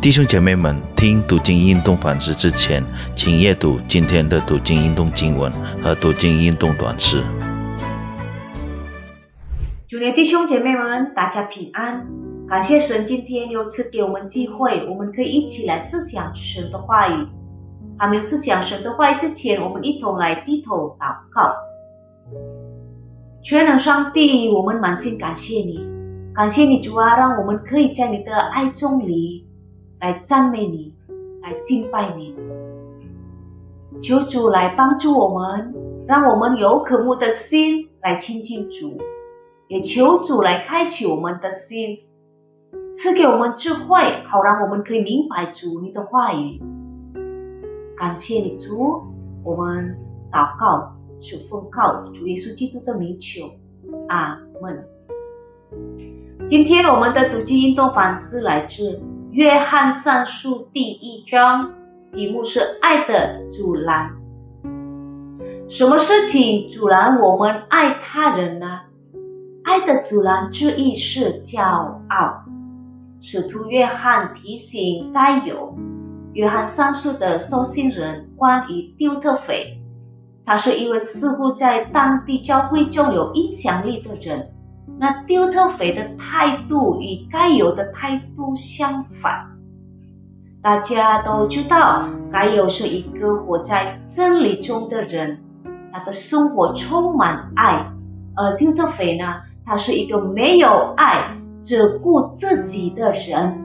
弟兄姐妹们，听读经运动反思之前，请阅读今天的读经运动经文和读经运动短诗。主内弟兄姐妹们，大家平安！感谢神今天又赐给我们机会，我们可以一起来思想神的话语。还没有思想神的话语之前，我们一同来低头祷告。全能上帝，我们满心感谢你，感谢你主啊，让我们可以在你的爱中里。来赞美你，来敬拜你。求主来帮助我们，让我们有渴慕的心来亲近主；也求主来开启我们的心，赐给我们智慧，好让我们可以明白主你的话语。感谢你主，我们祷告是奉告主耶稣基督的名求，阿门。今天我们的读经运动反思来自。约翰上书第一章，题目是“爱的阻拦”。什么事情阻拦我们爱他人呢？爱的阻拦之一是骄傲。使徒约翰提醒该有约翰上书的收信人关于丢特腓，他是一位似乎在当地教会中有影响力的人。那丢特腓的态度与该有的态度相反。大家都知道，该有是一个活在真理中的人，他的生活充满爱；而丢特腓呢，他是一个没有爱、只顾自己的人。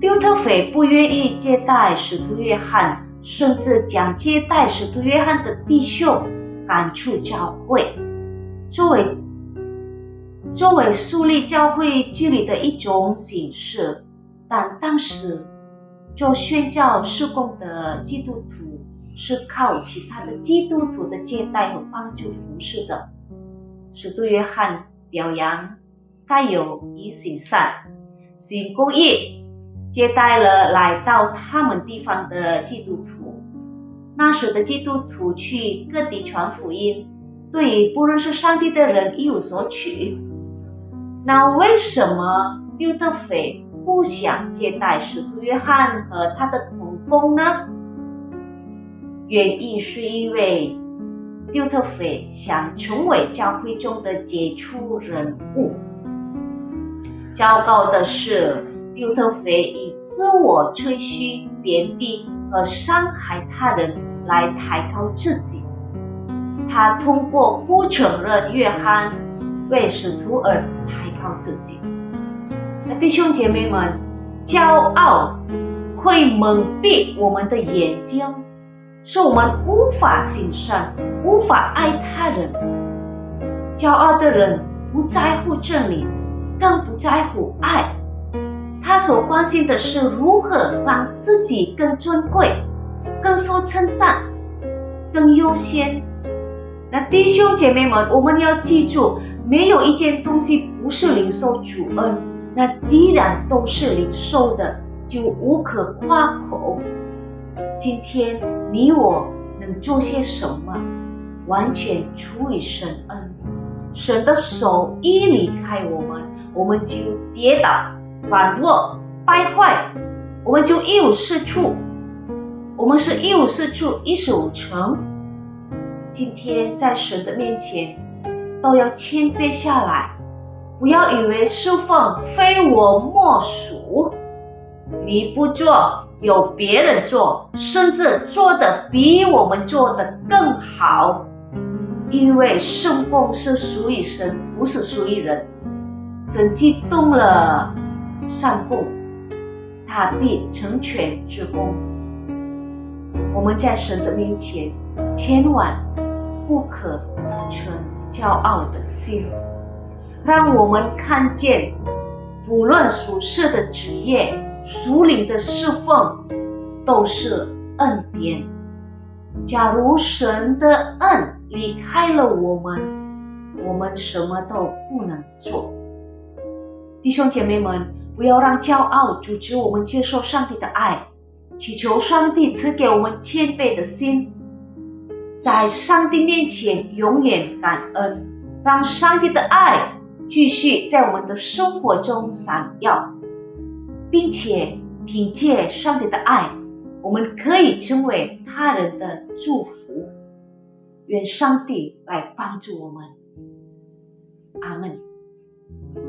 丢特腓不愿意接待使徒约翰，甚至将接待使徒约翰的弟兄赶出教会，作为。作为树立教会距离的一种形式，但当时做宣教事工的基督徒是靠其他的基督徒的接待和帮助服侍的。使徒约翰表扬该有以行善行公义，接待了来到他们地方的基督徒。那时的基督徒去各地传福音，对不认识上帝的人一无所取。那为什么丢特腓不想接待使徒约翰和他的同工呢？原因是因为丢特腓想成为教会中的杰出人物。糟糕的是，丢特腓以自我吹嘘、贬低和伤害他人来抬高自己。他通过不承认约翰。为使徒而抬高自己，那弟兄姐妹们，骄傲会蒙蔽我们的眼睛，使我们无法行善，无法爱他人。骄傲的人不在乎真理，更不在乎爱，他所关心的是如何让自己更尊贵、更受称赞、更优先。那弟兄姐妹们，我们要记住。没有一件东西不是领受主恩，那既然都是领受的，就无可夸口。今天你我能做些什么？完全出于神恩，神的手一离开我们，我们就跌倒、软弱、败坏，我们就一无是处。我们是一无是处、一事无成。今天在神的面前。都要谦卑下来，不要以为侍奉非我莫属。你不做，有别人做，甚至做的比我们做的更好。因为圣奉是属于神，不是属于人。神既动了善功，他必成全之功。我们在神的面前，千万不可存。骄傲的心，让我们看见，不论属世的职业、属灵的侍奉，都是恩典。假如神的恩离开了我们，我们什么都不能做。弟兄姐妹们，不要让骄傲阻止我们接受上帝的爱，祈求上帝赐给我们谦卑的心。在上帝面前永远感恩，让上帝的爱继续在我们的生活中闪耀。并且凭借上帝的爱，我们可以成为他人的祝福。愿上帝来帮助我们。阿门。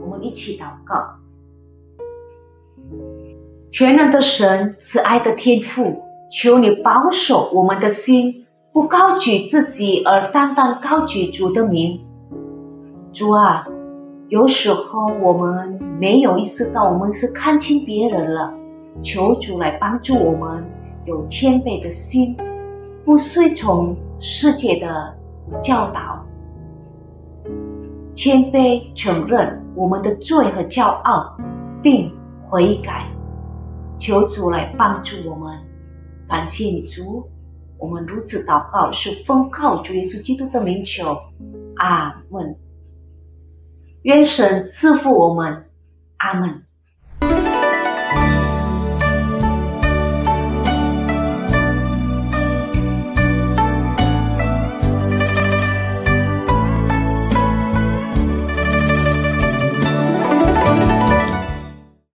我们一起祷告。全能的神是爱的天赋，求你保守我们的心，不高举自己，而单单高举主的名。主啊，有时候我们没有意识到我们是看轻别人了，求主来帮助我们有谦卑的心，不随从世界的教导，谦卑承认我们的罪和骄傲，并悔改。求主来帮助我们，感谢你主，我们如此祷告是奉靠主耶稣基督的名求，阿门。愿神赐福我们，阿门。